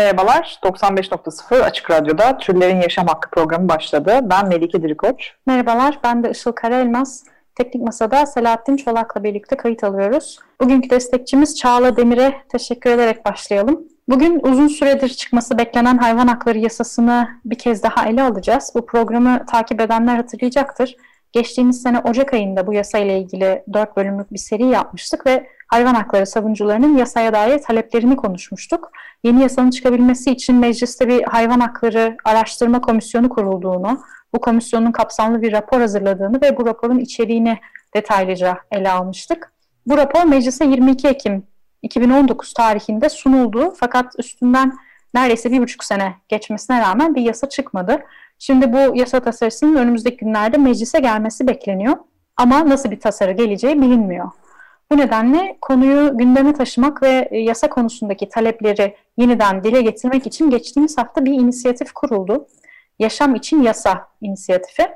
Merhabalar, 95.0 Açık Radyo'da Türlerin Yaşam Hakkı programı başladı. Ben Melike Dirikoç. Merhabalar, ben de Işıl Karaelmaz. Teknik Masa'da Selahattin Çolak'la birlikte kayıt alıyoruz. Bugünkü destekçimiz Çağla Demir'e teşekkür ederek başlayalım. Bugün uzun süredir çıkması beklenen hayvan hakları yasasını bir kez daha ele alacağız. Bu programı takip edenler hatırlayacaktır. Geçtiğimiz sene Ocak ayında bu yasayla ilgili 4 bölümlük bir seri yapmıştık ve hayvan hakları savunucularının yasaya dair taleplerini konuşmuştuk. Yeni yasanın çıkabilmesi için mecliste bir hayvan hakları araştırma komisyonu kurulduğunu, bu komisyonun kapsamlı bir rapor hazırladığını ve bu raporun içeriğini detaylıca ele almıştık. Bu rapor meclise 22 Ekim 2019 tarihinde sunuldu fakat üstünden neredeyse bir buçuk sene geçmesine rağmen bir yasa çıkmadı. Şimdi bu yasa tasarısının önümüzdeki günlerde meclise gelmesi bekleniyor ama nasıl bir tasarı geleceği bilinmiyor. Bu nedenle konuyu gündeme taşımak ve yasa konusundaki talepleri yeniden dile getirmek için geçtiğimiz hafta bir inisiyatif kuruldu. Yaşam için Yasa inisiyatifi.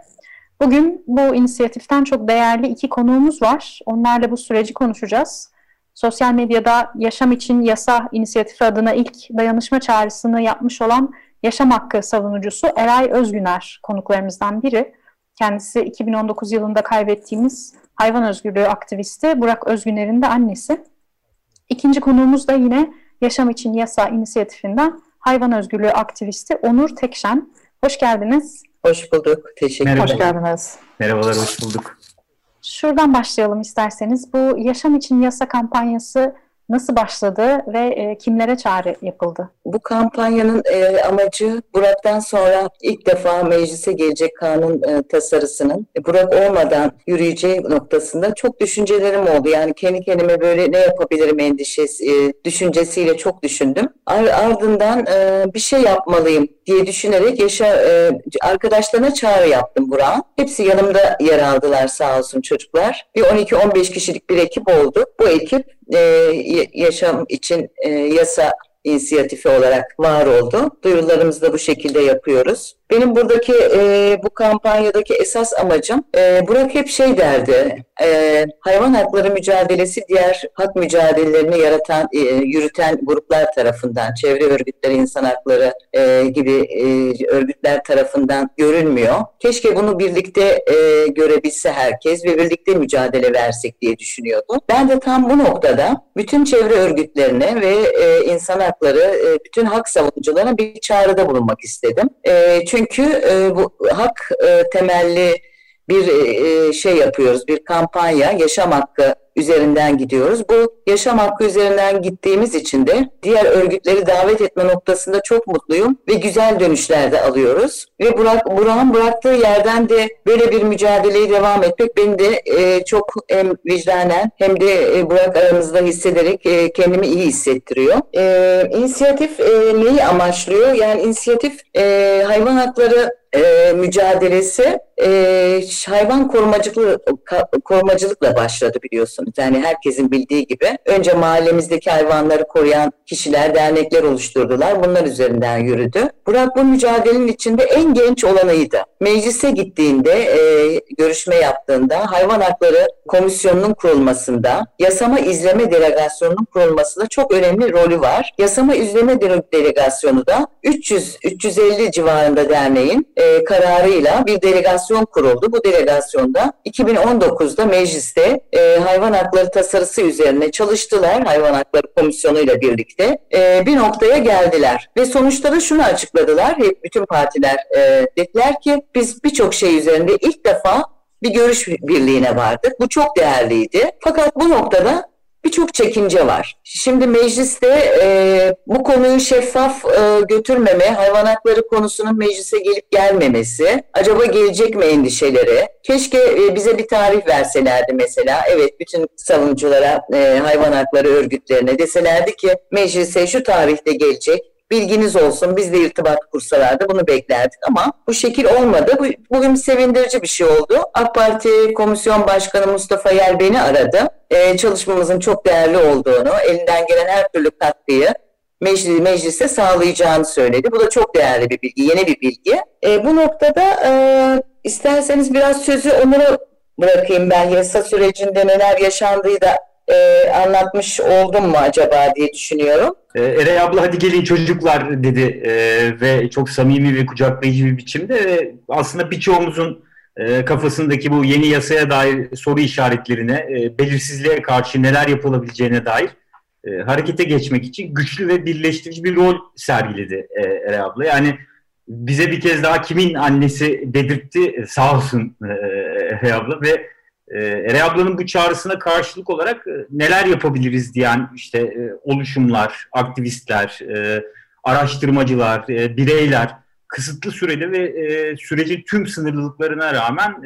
Bugün bu inisiyatiften çok değerli iki konuğumuz var. Onlarla bu süreci konuşacağız. Sosyal medyada Yaşam için Yasa inisiyatifi adına ilk dayanışma çağrısını yapmış olan yaşam hakkı savunucusu Eray Özgüner konuklarımızdan biri. Kendisi 2019 yılında kaybettiğimiz hayvan özgürlüğü aktivisti Burak Özgüner'in de annesi. İkinci konuğumuz da yine Yaşam için Yasa inisiyatifinden hayvan özgürlüğü aktivisti Onur Tekşen. Hoş geldiniz. Hoş bulduk. Teşekkür Hoş ederim. geldiniz. Merhabalar, hoş bulduk. Şuradan başlayalım isterseniz. Bu Yaşam için Yasa kampanyası nasıl başladı ve e, kimlere çağrı yapıldı? Bu kampanyanın e, amacı Burak'tan sonra ilk defa meclise gelecek kanun e, tasarısının e, Burak olmadan yürüyeceği noktasında çok düşüncelerim oldu. Yani kendi kendime böyle ne yapabilirim endişesi, e, düşüncesiyle çok düşündüm. Ar- ardından e, bir şey yapmalıyım diye düşünerek yaşa, e, arkadaşlarına çağrı yaptım Burak'a. Hepsi yanımda yer aldılar sağ olsun çocuklar. Bir 12-15 kişilik bir ekip oldu. Bu ekip e, yaşam için e, yasa inisiyatifi olarak var oldu. Duyurularımızı da bu şekilde yapıyoruz. Benim buradaki e, bu kampanyadaki esas amacım e, Burak hep şey derdi. e, hayvan hakları mücadelesi diğer hak mücadelelerini yaratan, e, yürüten gruplar tarafından, çevre örgütleri, insan hakları e, gibi e, örgütler tarafından görülmüyor. Keşke bunu birlikte e, görebilse herkes ve birlikte mücadele versek diye düşünüyordu. Ben de tam bu noktada bütün çevre örgütlerine ve e, insan hakları, e, bütün hak savunucularına bir çağrıda bulunmak istedim. E, çünkü e, bu hak e, temelli bir e, şey yapıyoruz, bir kampanya, yaşam hakkı üzerinden gidiyoruz. Bu yaşam hakkı üzerinden gittiğimiz için de diğer örgütleri davet etme noktasında çok mutluyum ve güzel dönüşler de alıyoruz. Ve Burak, Burak'ın bıraktığı yerden de böyle bir mücadeleyi devam etmek beni de e, çok hem vicdanen hem de e, Burak aramızda hissederek e, kendimi iyi hissettiriyor. E, inisiyatif e, neyi amaçlıyor? Yani inisiyatif e, hayvan hakları e, mücadelesi e, hayvan korumacılığı, korumacılıkla başladı biliyorsunuz. Yani herkesin bildiği gibi önce mahallemizdeki hayvanları koruyan kişiler, dernekler oluşturdular. Bunlar üzerinden yürüdü. Burak bu mücadelenin içinde en genç olanıydı. Meclise gittiğinde, e, görüşme yaptığında hayvan hakları komisyonunun kurulmasında, yasama izleme delegasyonunun kurulmasında çok önemli rolü var. Yasama izleme dele- delegasyonu da 300-350 civarında derneğin e, kararıyla bir delegasyon kuruldu. Bu delegasyonda 2019'da mecliste e, hayvan hakları tasarısı üzerine çalıştılar. Hayvan hakları komisyonu ile birlikte e, bir noktaya geldiler. Ve sonuçta da şunu açıkladılar. Hep bütün partiler e, dediler ki biz birçok şey üzerinde ilk defa bir görüş birliğine vardık. Bu çok değerliydi. Fakat bu noktada birçok çekince var. Şimdi mecliste e, bu konuyu şeffaf e, götürmeme, hayvan hakları konusunun meclise gelip gelmemesi, acaba gelecek mi endişeleri? Keşke e, bize bir tarih verselerdi mesela. Evet bütün savunuculara, e, hayvan hakları örgütlerine deselerdi ki meclise şu tarihte gelecek bilginiz olsun. Biz de irtibat kursalardı bunu beklerdik ama bu şekil olmadı. Bu, bugün sevindirici bir şey oldu. AK Parti Komisyon Başkanı Mustafa Yer beni aradı. Ee, çalışmamızın çok değerli olduğunu, elinden gelen her türlü katkıyı meclis, meclise sağlayacağını söyledi. Bu da çok değerli bir bilgi, yeni bir bilgi. E, bu noktada e, isterseniz biraz sözü Onur'a bırakayım ben. Yasa sürecinde neler yaşandığı da e, anlatmış oldum mu acaba diye düşünüyorum. E, Eray abla hadi gelin çocuklar dedi e, ve çok samimi ve kucaklayıcı bir biçimde ve aslında birçoğumuzun e, kafasındaki bu yeni yasaya dair soru işaretlerine, e, belirsizliğe karşı neler yapılabileceğine dair e, harekete geçmek için güçlü ve birleştirici bir rol sergiledi e, Eray abla. Yani bize bir kez daha kimin annesi dedirtti e, sağ olsun e, Eray abla ve e, Eray ablanın bu çağrısına karşılık olarak e, neler yapabiliriz diyen işte e, oluşumlar, aktivistler, e, araştırmacılar, bireyler kısıtlı sürede ve sürecin tüm sınırlılıklarına rağmen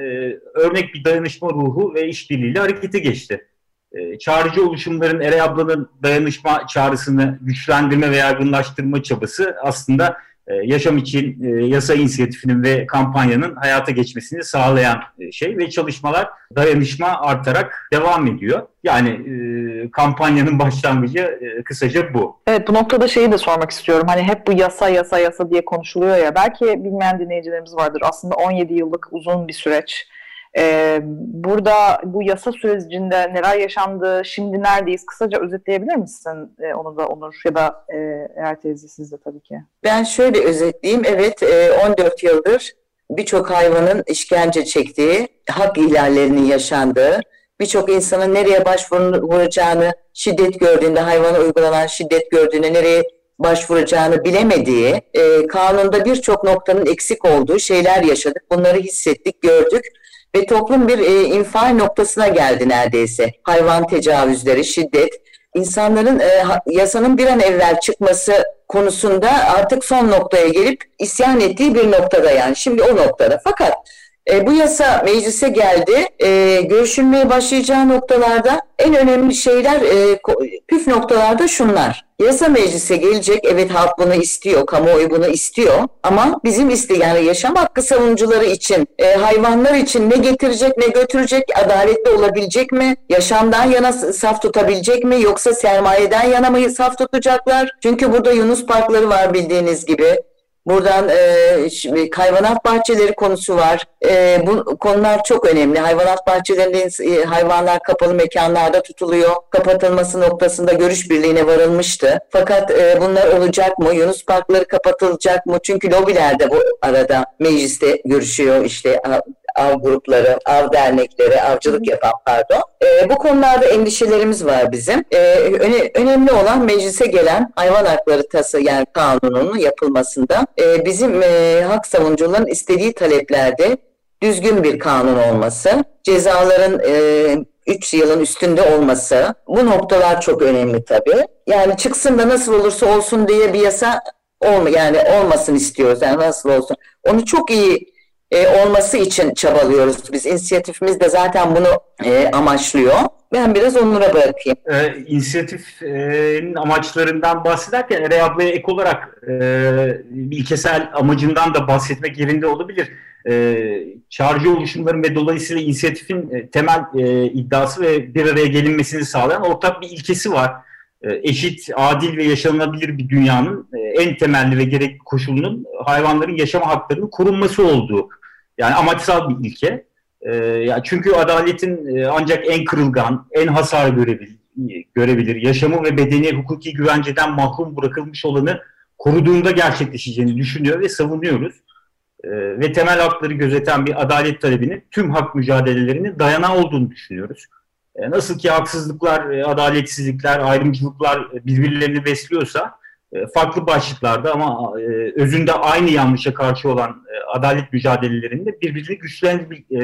örnek bir dayanışma ruhu ve işbirliğiyle harekete geçti. E, çağrıcı oluşumların Eray ablanın dayanışma çağrısını güçlendirme ve yaygınlaştırma çabası aslında yaşam için e, yasa inisiyatifinin ve kampanyanın hayata geçmesini sağlayan e, şey ve çalışmalar dayanışma artarak devam ediyor. Yani e, kampanyanın başlangıcı e, kısaca bu. Evet bu noktada şeyi de sormak istiyorum. Hani hep bu yasa yasa yasa diye konuşuluyor ya. Belki bilmeyen dinleyicilerimiz vardır. Aslında 17 yıllık uzun bir süreç. Ee, burada bu yasa sürecinde neler yaşandı, şimdi neredeyiz? Kısaca özetleyebilir misin ee, onu da Onur ya da e, eğer teyze siz de tabii ki. Ben şöyle özetleyeyim. Evet e, 14 yıldır birçok hayvanın işkence çektiği, hak ihlallerinin yaşandığı, birçok insanın nereye başvuracağını, şiddet gördüğünde, hayvana uygulanan şiddet gördüğünde nereye başvuracağını bilemediği, e, kanunda birçok noktanın eksik olduğu şeyler yaşadık. Bunları hissettik, gördük ve toplum bir e, infial noktasına geldi neredeyse. Hayvan tecavüzleri, şiddet, insanların e, yasanın bir an evvel çıkması konusunda artık son noktaya gelip isyan ettiği bir noktada yani şimdi o noktada. Fakat e, bu yasa meclise geldi. E, görüşülmeye başlayacağı noktalarda en önemli şeyler, e, püf noktalarda şunlar. Yasa meclise gelecek, evet halk bunu istiyor, kamuoyu bunu istiyor ama bizim iste yani yaşam hakkı savunucuları için, e, hayvanlar için ne getirecek ne götürecek, adaletli olabilecek mi, yaşamdan yana saf tutabilecek mi yoksa sermayeden yana mı saf tutacaklar? Çünkü burada Yunus parkları var bildiğiniz gibi. Buradan e, hayvanat bahçeleri konusu var. E, bu konular çok önemli. Hayvanat bahçelerinde e, hayvanlar kapalı mekanlarda tutuluyor. Kapatılması noktasında görüş birliğine varılmıştı. Fakat e, bunlar olacak mı? Yunus parkları kapatılacak mı? Çünkü lobiler de bu arada mecliste görüşüyor. İşte av grupları, av dernekleri, avcılık yapan pardon. E, bu konularda endişelerimiz var bizim. E, öne, önemli olan meclise gelen hayvan hakları tası yani kanununun yapılmasında e, bizim e, hak savunucuların istediği taleplerde düzgün bir kanun olması, cezaların e, 3 yılın üstünde olması bu noktalar çok önemli tabii. Yani çıksın da nasıl olursa olsun diye bir yasa olma yani olmasın istiyoruz yani nasıl olsun. Onu çok iyi e, olması için çabalıyoruz biz. İnisiyatifimiz de zaten bunu e, amaçlıyor. Ben biraz onlara bırakayım. E, inisiyatifin amaçlarından bahsederken Eray ablaya ek olarak e, ilkesel amacından da bahsetmek yerinde olabilir. E, çağrıcı oluşumların ve dolayısıyla inisiyatifin e, temel e, iddiası ve bir araya gelinmesini sağlayan ortak bir ilkesi var. E, eşit, adil ve yaşanabilir bir dünyanın e, en temelli ve gerekli koşulunun hayvanların yaşama haklarının korunması olduğu. Yani amaçsal bir ilke. E, ya çünkü adaletin ancak en kırılgan, en hasar görebilir, görebilir, yaşamı ve bedeni hukuki güvenceden mahrum bırakılmış olanı koruduğunda gerçekleşeceğini düşünüyor ve savunuyoruz. Ve temel hakları gözeten bir adalet talebinin tüm hak mücadelelerinin dayanağı olduğunu düşünüyoruz. E, nasıl ki haksızlıklar, e, adaletsizlikler, ayrımcılıklar birbirlerini besliyorsa e, farklı başlıklarda ama e, özünde aynı yanlışa karşı olan e, adalet mücadelelerinde birbirini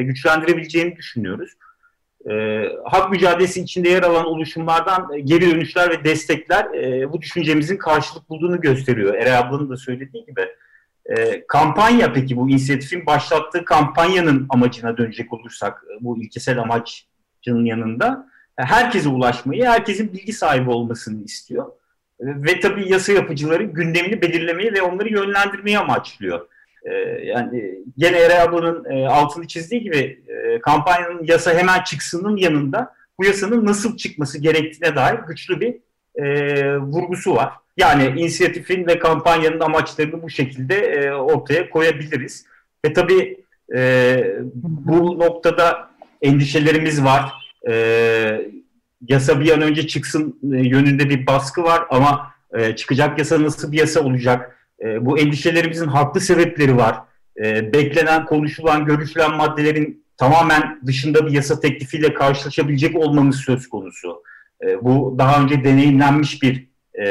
güçlendirebileceğini düşünüyoruz. Hak mücadelesi içinde yer alan oluşumlardan geri dönüşler ve destekler bu düşüncemizin karşılık bulduğunu gösteriyor. Eray ablanın da söylediği gibi. Kampanya peki bu inisiyatifin başlattığı kampanyanın amacına dönecek olursak bu ilkesel amacın yanında herkese ulaşmayı, herkesin bilgi sahibi olmasını istiyor. ve tabii yasa yapıcıların gündemini belirlemeyi ve onları yönlendirmeyi amaçlıyor. E, yani gene Eray ablanın e, altını çizdiği gibi e, kampanyanın yasa hemen çıksının yanında bu yasanın nasıl çıkması gerektiğine dair güçlü bir e, vurgusu var. Yani inisiyatifin ve kampanyanın amaçlarını bu şekilde e, ortaya koyabiliriz. Ve tabii e, bu noktada endişelerimiz var. E, yasa bir an önce çıksın e, yönünde bir baskı var ama e, çıkacak yasa nasıl bir yasa olacak? E, bu endişelerimizin haklı sebepleri var. E, beklenen, konuşulan, görüşülen maddelerin tamamen dışında bir yasa teklifiyle karşılaşabilecek olmamız söz konusu. E, bu daha önce deneyimlenmiş bir e,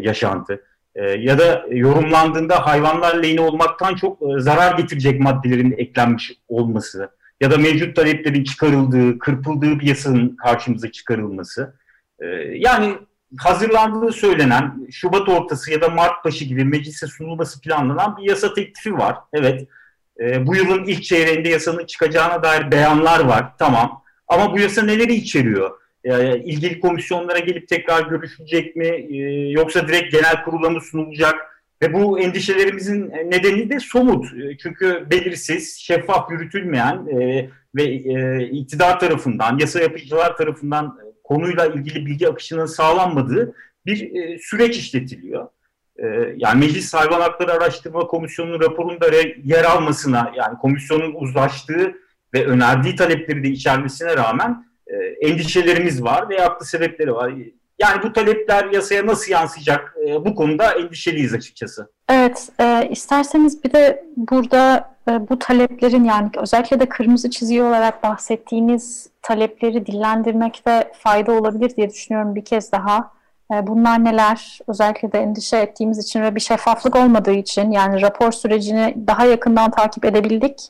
yaşantı. E, ya da yorumlandığında hayvanlar lehine olmaktan çok e, zarar getirecek maddelerin eklenmiş olması ya da mevcut taleplerin çıkarıldığı, kırpıldığı bir yasanın karşımıza çıkarılması. E, yani hazırlandığı söylenen Şubat ortası ya da Mart başı gibi meclise sunulması planlanan bir yasa teklifi var. Evet, e, bu yılın ilk çeyreğinde yasanın çıkacağına dair beyanlar var, tamam. Ama bu yasa neleri içeriyor? E, ilgili komisyonlara gelip tekrar görüşülecek mi? E, yoksa direkt genel kurula mı sunulacak? Ve bu endişelerimizin nedeni de somut. E, çünkü belirsiz, şeffaf yürütülmeyen e, ve e, iktidar tarafından, yasa yapıcılar tarafından konuyla ilgili bilgi akışının sağlanmadığı bir e, süreç işletiliyor. E, yani Meclis Hayvan Hakları Araştırma Komisyonu'nun raporunda yer almasına, yani komisyonun uzlaştığı ve önerdiği talepleri de içermesine rağmen e, endişelerimiz var ve haklı sebepleri var. Yani bu talepler yasaya nasıl yansıyacak e, bu konuda endişeliyiz açıkçası. Evet, e, isterseniz bir de burada e, bu taleplerin yani özellikle de kırmızı çizgi olarak bahsettiğiniz talepleri dillendirmekte fayda olabilir diye düşünüyorum bir kez daha. E, bunlar neler? Özellikle de endişe ettiğimiz için ve bir şeffaflık olmadığı için yani rapor sürecini daha yakından takip edebildik.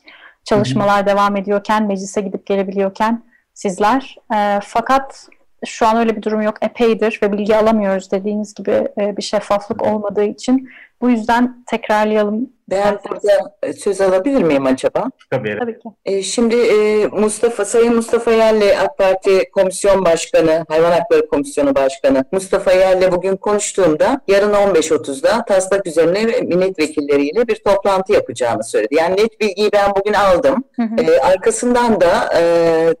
Çalışmalar Hı-hı. devam ediyorken, meclise gidip gelebiliyorken sizler. E, fakat şu an öyle bir durum yok. Epeydir ve bilgi alamıyoruz dediğiniz gibi e, bir şeffaflık olmadığı için. Bu yüzden tekrarlayalım ben burada söz alabilir miyim acaba? Tabii. Tabii ki. E, şimdi e, Mustafa, Sayın Mustafa Yerli AK Parti Komisyon Başkanı, Hayvan Hakları Komisyonu Başkanı Mustafa Yerli bugün konuştuğumda yarın 15.30'da taslak üzerine milletvekilleriyle bir toplantı yapacağını söyledi. Yani net bilgiyi ben bugün aldım. Hı hı. E, arkasından da e,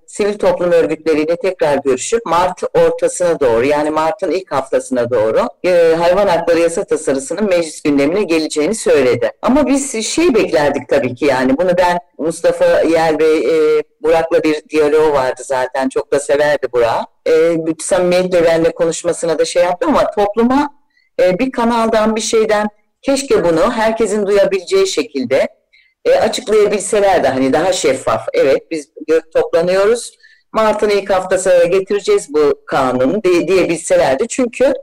sivil toplum örgütleriyle tekrar görüşüp Mart ortasına doğru yani Mart'ın ilk haftasına doğru e, hayvan hakları yasa tasarısının meclis gündemine geleceğini söyledi. Ama biz şey beklerdik tabii ki yani bunu ben Mustafa Yer Bey e, Burak'la bir diyaloğu vardı zaten çok da severdi Burak. E, samimiyetle benimle konuşmasına da şey yaptı ama topluma e, bir kanaldan bir şeyden keşke bunu herkesin duyabileceği şekilde e, açıklayabilseler hani daha şeffaf. Evet biz toplanıyoruz. Mart'ın ilk haftasına getireceğiz bu kanunu diye, diyebilselerdi. Çünkü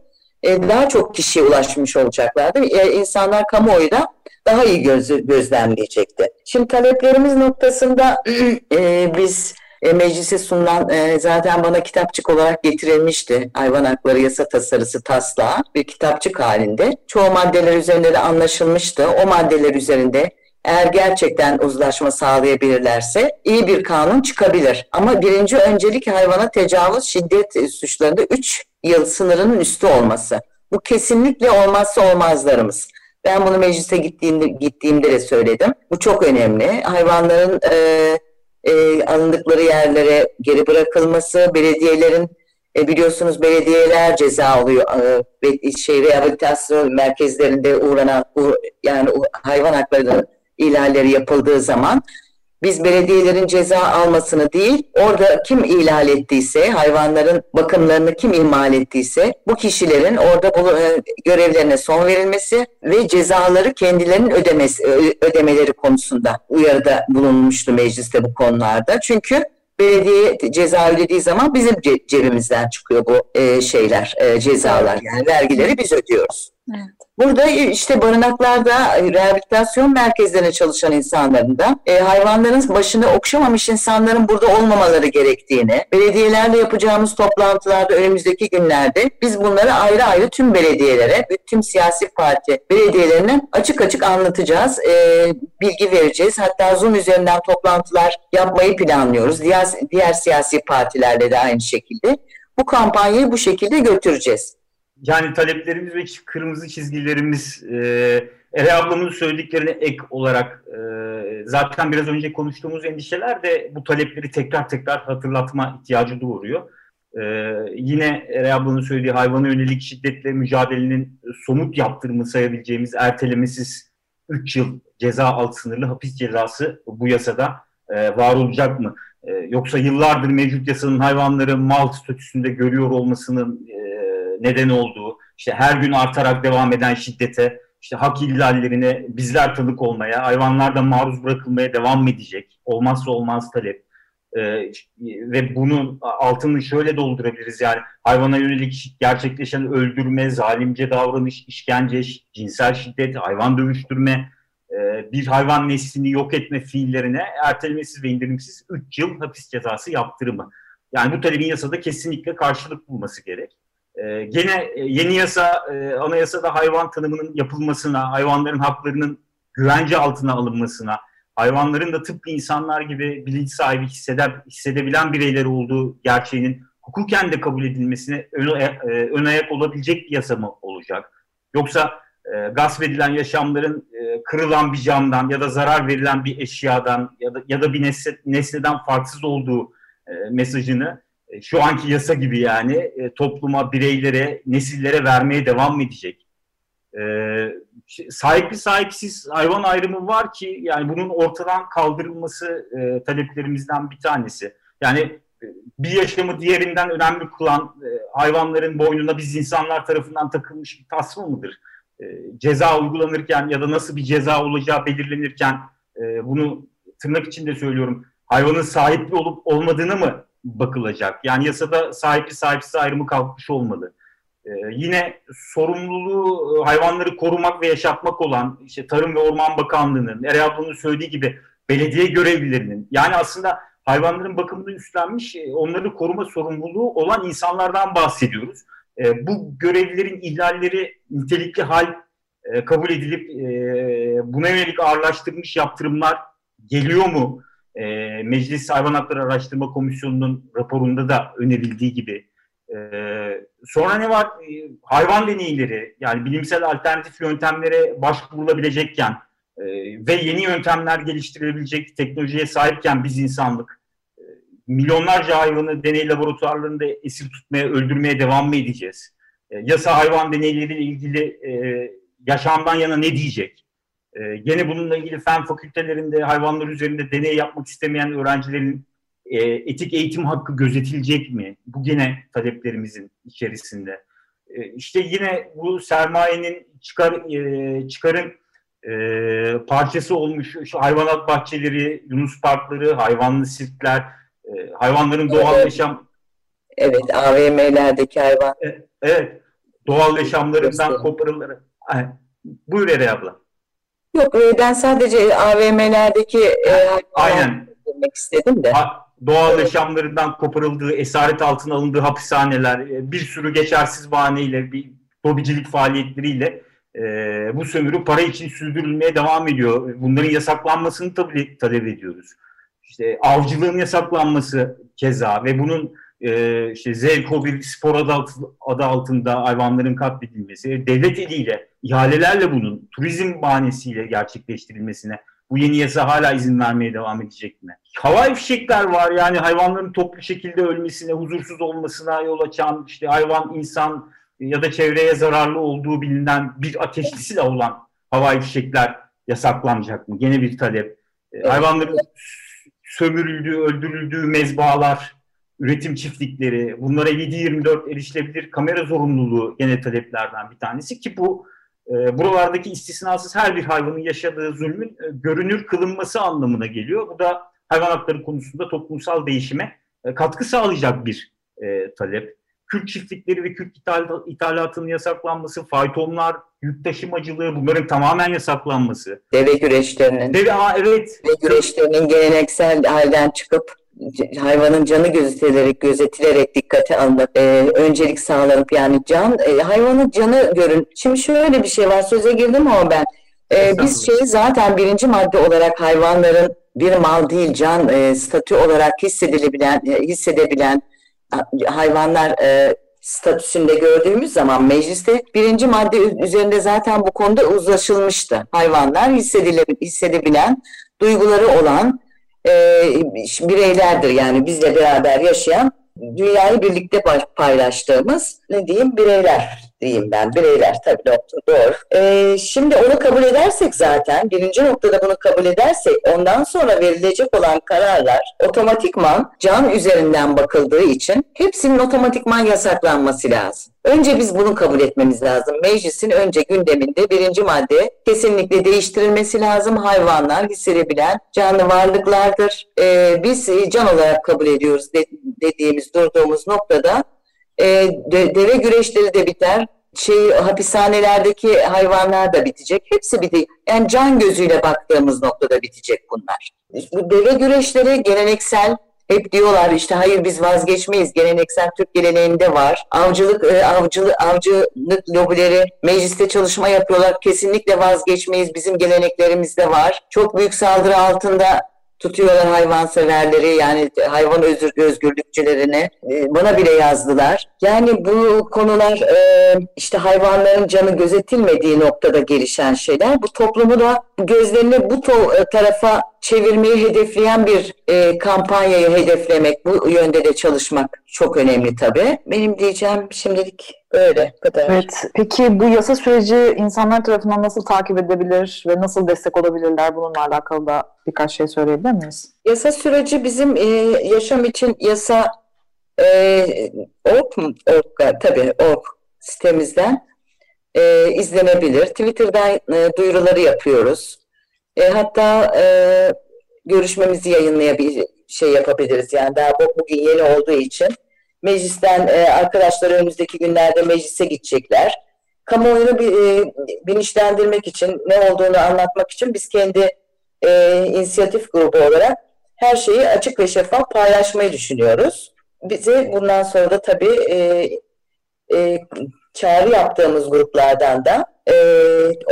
e, daha çok kişiye ulaşmış olacaklardı. E, insanlar kamuoyu da daha iyi göz, gözlemleyecekti. Şimdi taleplerimiz noktasında e, biz e, meclise sunulan zaten bana kitapçık olarak getirilmişti. Hayvan hakları yasa tasarısı taslağı bir kitapçık halinde. Çoğu maddeler üzerinde de anlaşılmıştı. O maddeler üzerinde eğer gerçekten uzlaşma sağlayabilirlerse iyi bir kanun çıkabilir. Ama birinci öncelik hayvana tecavüz, şiddet suçlarında 3 yıl sınırının üstü olması. Bu kesinlikle olmazsa olmazlarımız. Ben bunu meclise gittiğimde, gittiğimde de söyledim. Bu çok önemli. Hayvanların e, e, alındıkları yerlere geri bırakılması, belediyelerin e, biliyorsunuz belediyeler ceza alıyor e, şey rehabilitasyon merkezlerinde uğranan yani hayvan hakları ihlalleri yapıldığı zaman biz belediyelerin ceza almasını değil, orada kim ihlal ettiyse, hayvanların bakımlarını kim ihmal ettiyse bu kişilerin orada e, görevlerine son verilmesi ve cezaları kendilerinin ödemesi, ödemeleri konusunda uyarıda bulunmuştu mecliste bu konularda. Çünkü belediye ceza ödediği zaman bizim cebimizden çıkıyor bu e, şeyler, e, cezalar. Yani vergileri biz ödüyoruz. Evet. Burada işte barınaklarda, e, rehabilitasyon merkezlerine çalışan insanların da e, hayvanların başını okşamamış insanların burada olmamaları gerektiğini, belediyelerle yapacağımız toplantılarda önümüzdeki günlerde biz bunları ayrı ayrı tüm belediyelere, tüm siyasi parti belediyelerine açık açık anlatacağız, e, bilgi vereceğiz. Hatta Zoom üzerinden toplantılar yapmayı planlıyoruz. Diğer, diğer siyasi partilerle de aynı şekilde. Bu kampanyayı bu şekilde götüreceğiz. Yani taleplerimiz ve kırmızı çizgilerimiz e, Ere ablamın söylediklerine ek olarak e, zaten biraz önce konuştuğumuz endişeler de bu talepleri tekrar tekrar hatırlatma ihtiyacı doğuruyor. E, yine Ere ablanın söylediği hayvana yönelik şiddetle mücadelenin somut yaptırımı sayabileceğimiz ertelemesiz 3 yıl ceza alt sınırlı hapis cezası bu yasada e, var olacak mı? E, yoksa yıllardır mevcut yasanın hayvanları mal statüsünde görüyor olmasının e, neden olduğu, işte her gün artarak devam eden şiddete, işte hak ihlallerine bizler tanık olmaya, hayvanlar da maruz bırakılmaya devam edecek. Olmazsa olmaz talep. Ee, ve bunun altını şöyle doldurabiliriz yani hayvana yönelik gerçekleşen öldürme, zalimce davranış, işkence, cinsel şiddet, hayvan dövüştürme, e, bir hayvan neslini yok etme fiillerine ertelemesiz ve indirimsiz 3 yıl hapis cezası yaptırımı. Yani bu talebin yasada kesinlikle karşılık bulması gerek. Ee, gene e, yeni yasa, e, anayasada hayvan tanımının yapılmasına, hayvanların haklarının güvence altına alınmasına, hayvanların da tıpkı insanlar gibi bilinç sahibi hissede, hissedebilen bireyler olduğu gerçeğinin hukuken de kabul edilmesine e, ön ayak olabilecek bir yasa mı olacak? Yoksa e, gasp edilen yaşamların e, kırılan bir camdan ya da zarar verilen bir eşyadan ya da ya da bir nesne, nesneden farksız olduğu mesajını şu anki yasa gibi yani e, topluma, bireylere, nesillere vermeye devam edecek. E, sahipli sahipsiz hayvan ayrımı var ki yani bunun ortadan kaldırılması e, taleplerimizden bir tanesi. Yani e, bir yaşamı diğerinden önemli kılan e, hayvanların boynuna biz insanlar tarafından takılmış bir tasma mıdır? E, ceza uygulanırken ya da nasıl bir ceza olacağı belirlenirken e, bunu tırnak içinde söylüyorum hayvanın sahipli olup olmadığını mı bakılacak. Yani yasada sahipli sahipsiz ayrımı kalkmış olmalı. Ee, yine sorumluluğu e, hayvanları korumak ve yaşatmak olan işte Tarım ve Orman Bakanlığı'nın, Ere ablanın söylediği gibi belediye görevlilerinin yani aslında hayvanların bakımını üstlenmiş, e, onları koruma sorumluluğu olan insanlardan bahsediyoruz. E, bu görevlilerin ihlalleri nitelikli hal e, kabul edilip e, buna yönelik ağırlaştırılmış yaptırımlar geliyor mu? E, Meclis Hayvan Hakları Araştırma Komisyonu'nun raporunda da önerildiği gibi. E, sonra ne var? E, hayvan deneyleri yani bilimsel alternatif yöntemlere başvurulabilecekken e, ve yeni yöntemler geliştirilebilecek teknolojiye sahipken biz insanlık e, milyonlarca hayvanı deney laboratuvarlarında esir tutmaya, öldürmeye devam mı edeceğiz? E, yasa hayvan deneyleriyle ilgili e, yaşamdan yana ne diyecek? E, gene bununla ilgili fen fakültelerinde hayvanlar üzerinde deney yapmak istemeyen öğrencilerin e, etik eğitim hakkı gözetilecek mi? Bu gene taleplerimizin içerisinde. E, işte yine bu sermayenin çıkar e, çıkarın e, parçası olmuş şu hayvanat bahçeleri, Yunus parkları, hayvanlı sirkler, e, hayvanların doğal evet. yaşam Evet, AVM'lerdeki hayvan. E, evet, doğal yaşamlarından koparılır. Buyur Ere abla. Yok e, ben sadece AVM'lerdeki e, Aynen. demek istedim de. Doğal yaşamlarından koparıldığı, esaret altına alındığı hapishaneler, e, bir sürü geçersiz bahaneyle, bir lobicilik faaliyetleriyle e, bu sömürü para için sürdürülmeye devam ediyor. Bunların yasaklanmasını tabii talep ediyoruz. İşte avcılığın yasaklanması keza ve bunun e, işte zevk hobi spor adı, adı altında hayvanların katledilmesi, devlet eliyle, ihalelerle bunun turizm bahanesiyle gerçekleştirilmesine bu yeni yasa hala izin vermeye devam edecek mi? Havai fişekler var yani hayvanların toplu şekilde ölmesine, huzursuz olmasına yol açan işte hayvan, insan ya da çevreye zararlı olduğu bilinen bir ateşli silah olan havai fişekler yasaklanacak mı? Gene bir talep. Evet. Hayvanların sömürüldüğü, öldürüldüğü mezbahalar üretim çiftlikleri, bunlara 7-24 erişilebilir kamera zorunluluğu gene taleplerden bir tanesi ki bu e, buralardaki istisnasız her bir hayvanın yaşadığı zulmün e, görünür kılınması anlamına geliyor. Bu da hayvan hakları konusunda toplumsal değişime e, katkı sağlayacak bir e, talep. Kürt çiftlikleri ve Kürt ithal, ithalatının yasaklanması, faytonlar, yük taşımacılığı bunların tamamen yasaklanması. Deve güreşlerinin. Deve, aa, evet. Deve güreşlerinin geleneksel halden çıkıp hayvanın canı gözetilerek, gözetilerek dikkate alınıp e, öncelik sağlanıp yani can e, hayvanın canı görün. Şimdi şöyle bir şey var söze girdim ama ben e, biz şey zaten birinci madde olarak hayvanların bir mal değil can e, statü olarak hissedilebilen e, hissedebilen hayvanlar e, statüsünde gördüğümüz zaman mecliste birinci madde üzerinde zaten bu konuda uzlaşılmıştı. Hayvanlar hissedebilen, duyguları olan e, bireylerdir yani bizle beraber yaşayan dünyayı birlikte paylaştığımız ne diyeyim bireyler diyeyim ben. Bireyler tabii doktor doğru. Ee, şimdi onu kabul edersek zaten birinci noktada bunu kabul edersek ondan sonra verilecek olan kararlar otomatikman can üzerinden bakıldığı için hepsinin otomatikman yasaklanması lazım. Önce biz bunu kabul etmemiz lazım. Meclisin önce gündeminde birinci madde kesinlikle değiştirilmesi lazım. Hayvanlar hissedebilen canlı varlıklardır. Ee, biz can olarak kabul ediyoruz de, dediğimiz durduğumuz noktada e, de, deve güreşleri de biter. Şey, hapishanelerdeki hayvanlar da bitecek. Hepsi bitecek. Yani can gözüyle baktığımız noktada bitecek bunlar. Bu deve güreşleri geleneksel hep diyorlar işte hayır biz vazgeçmeyiz. Geleneksel Türk geleneğinde var. Avcılık, e, avcılık, avcılık lobileri mecliste çalışma yapıyorlar. Kesinlikle vazgeçmeyiz. Bizim geleneklerimizde var. Çok büyük saldırı altında tutuyorlar hayvanseverleri yani hayvan özgür, özgürlükçülerini e, bana bile yazdılar. Yani bu konular e, işte hayvanların canı gözetilmediği noktada gelişen şeyler. Bu toplumu da gözlerini bu e, tarafa çevirmeyi hedefleyen bir e, kampanyayı hedeflemek, bu yönde de çalışmak çok önemli tabii. Benim diyeceğim şimdilik öyle kadar. Evet. Peki bu yasa süreci insanlar tarafından nasıl takip edebilir ve nasıl destek olabilirler? Bununla alakalı da birkaç şey söyleyebilir miyiz? Yasa süreci bizim e, yaşam için yasa e, org mu? Tabii org sitemizden e, izlenebilir. Twitter'dan e, duyuruları yapıyoruz. E, hatta e, görüşmemizi yayınlayabilir şey yapabiliriz. Yani daha bu, bugün yeni olduğu için meclisten e, arkadaşlar önümüzdeki günlerde meclise gidecekler. Kamuoyunu bir, e, bilinçlendirmek için, ne olduğunu anlatmak için biz kendi e, inisiyatif grubu olarak her şeyi açık ve şeffaf paylaşmayı düşünüyoruz. Bize bundan sonra da tabii e, e, çağrı yaptığımız gruplardan da e,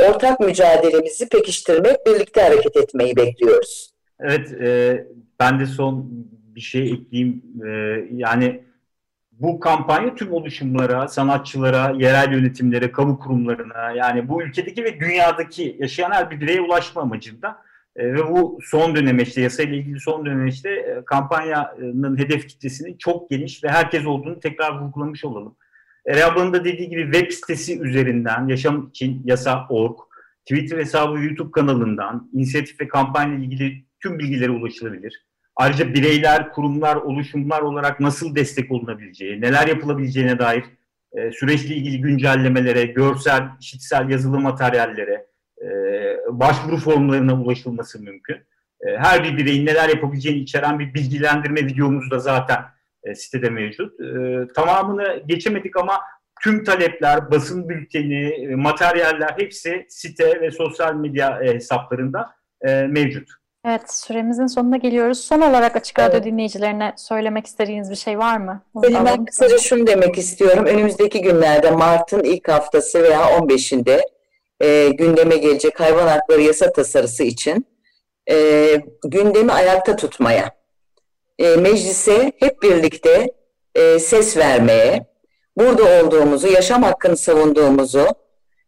ortak mücadelemizi pekiştirmek, birlikte hareket etmeyi bekliyoruz. Evet, e, ben de son bir şey ekleyeyim. E, yani bu kampanya tüm oluşumlara, sanatçılara, yerel yönetimlere, kamu kurumlarına yani bu ülkedeki ve dünyadaki yaşayan her bir bireye ulaşma amacında e, ve bu son dönemeçte, yasayla ilgili son dönemeçte e, kampanyanın hedef kitlesinin çok geniş ve herkes olduğunu tekrar vurgulamış olalım. Ablanın da dediği gibi web sitesi üzerinden Yaşam için Yasa.org, Twitter hesabı YouTube kanalından inisiyatif ve kampanya ile ilgili tüm bilgilere ulaşılabilir. Ayrıca bireyler, kurumlar, oluşumlar olarak nasıl destek olunabileceği, neler yapılabileceğine dair e, süreçle ilgili güncellemelere, görsel, işitsel, yazılı materyallere, e, başvuru formlarına ulaşılması mümkün. E, her bir bireyin neler yapabileceğini içeren bir bilgilendirme videomuz da zaten e, sitede mevcut. E, tamamını geçemedik ama tüm talepler, basın bülteni, e, materyaller hepsi site ve sosyal medya e, hesaplarında mevcut. Evet, süremizin sonuna geliyoruz. Son olarak Açık Radyo evet. dinleyicilerine söylemek istediğiniz bir şey var mı? Onu ben kısaca şunu demek istiyorum. Önümüzdeki günlerde Mart'ın ilk haftası veya 15'inde e, gündeme gelecek hayvan hakları yasa tasarısı için e, gündemi ayakta tutmaya, e, meclise hep birlikte e, ses vermeye, burada olduğumuzu, yaşam hakkını savunduğumuzu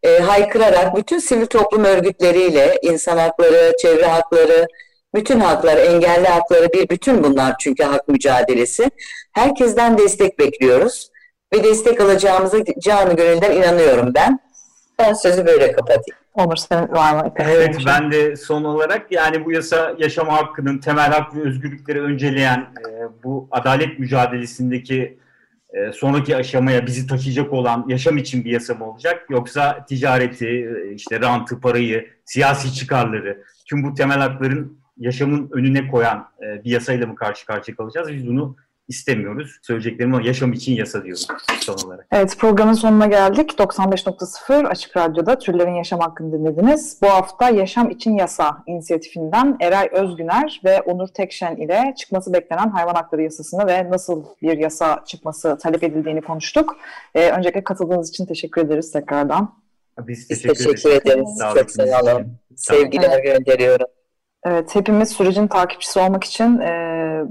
e, haykırarak bütün sivil toplum örgütleriyle insan hakları, çevre hakları, bütün haklar, engelli hakları bir bütün bunlar çünkü hak mücadelesi. Herkesten destek bekliyoruz ve destek alacağımıza canı gönülden inanıyorum ben. Ben sözü böyle kapatayım. Onur senin var mı? Evet ben de son olarak yani bu yasa yaşam hakkının temel hak ve özgürlükleri önceleyen e, bu adalet mücadelesindeki e, sonraki aşamaya bizi taşıyacak olan yaşam için bir yasa mı olacak? Yoksa ticareti, e, işte rantı, parayı, siyasi çıkarları, tüm bu temel hakların yaşamın önüne koyan e, bir yasayla mı karşı karşıya kalacağız? Biz bunu istemiyoruz. Söyleyeceklerim ama yaşam için yasa diyorum son olarak. Evet programın sonuna geldik. 95.0 Açık Radyo'da Türlerin Yaşam Hakkını dinlediniz. Bu hafta Yaşam için Yasa inisiyatifinden Eray Özgüner ve Onur Tekşen ile çıkması beklenen hayvan hakları yasasını ve nasıl bir yasa çıkması talep edildiğini konuştuk. Ee, öncelikle katıldığınız için teşekkür ederiz tekrardan. Biz teşekkür, Biz teşekkür ederiz. ederiz. Çok sağ olun. Sevgiler gönderiyorum. Evet, hepimiz sürecin takipçisi olmak için e,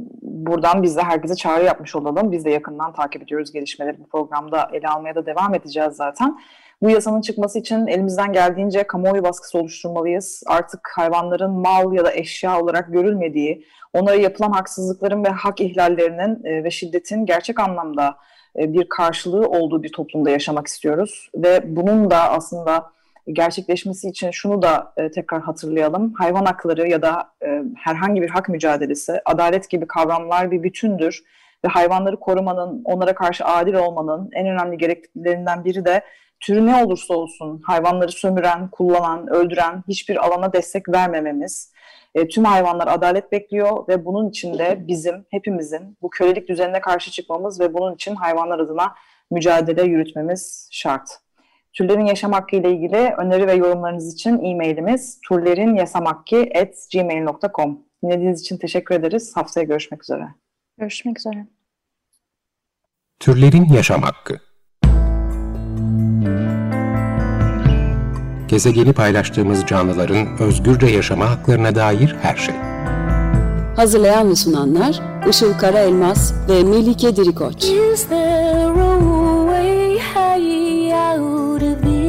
buradan biz de herkese çağrı yapmış olalım. Biz de yakından takip ediyoruz gelişmeleri bu programda ele almaya da devam edeceğiz zaten. Bu yasanın çıkması için elimizden geldiğince kamuoyu baskısı oluşturmalıyız. Artık hayvanların mal ya da eşya olarak görülmediği, onlara yapılan haksızlıkların ve hak ihlallerinin e, ve şiddetin gerçek anlamda e, bir karşılığı olduğu bir toplumda yaşamak istiyoruz. Ve bunun da aslında gerçekleşmesi için şunu da e, tekrar hatırlayalım. Hayvan hakları ya da e, herhangi bir hak mücadelesi, adalet gibi kavramlar bir bütündür ve hayvanları korumanın, onlara karşı adil olmanın en önemli gerekliliklerinden biri de türü ne olursa olsun hayvanları sömüren, kullanan, öldüren hiçbir alana destek vermememiz. E, tüm hayvanlar adalet bekliyor ve bunun için de bizim, hepimizin bu kölelik düzenine karşı çıkmamız ve bunun için hayvanlar adına mücadele yürütmemiz şart. Türlerin yaşam hakkı ile ilgili öneri ve yorumlarınız için e-mailimiz turlerinyasamakki.gmail.com Dinlediğiniz için teşekkür ederiz. Haftaya görüşmek üzere. Görüşmek üzere. Türlerin yaşam hakkı Gezegeni paylaştığımız canlıların özgürce yaşama haklarına dair her şey. Hazırlayan ve sunanlar Işıl Karaelmaz ve Melike Dirikoç. Is there a high out of the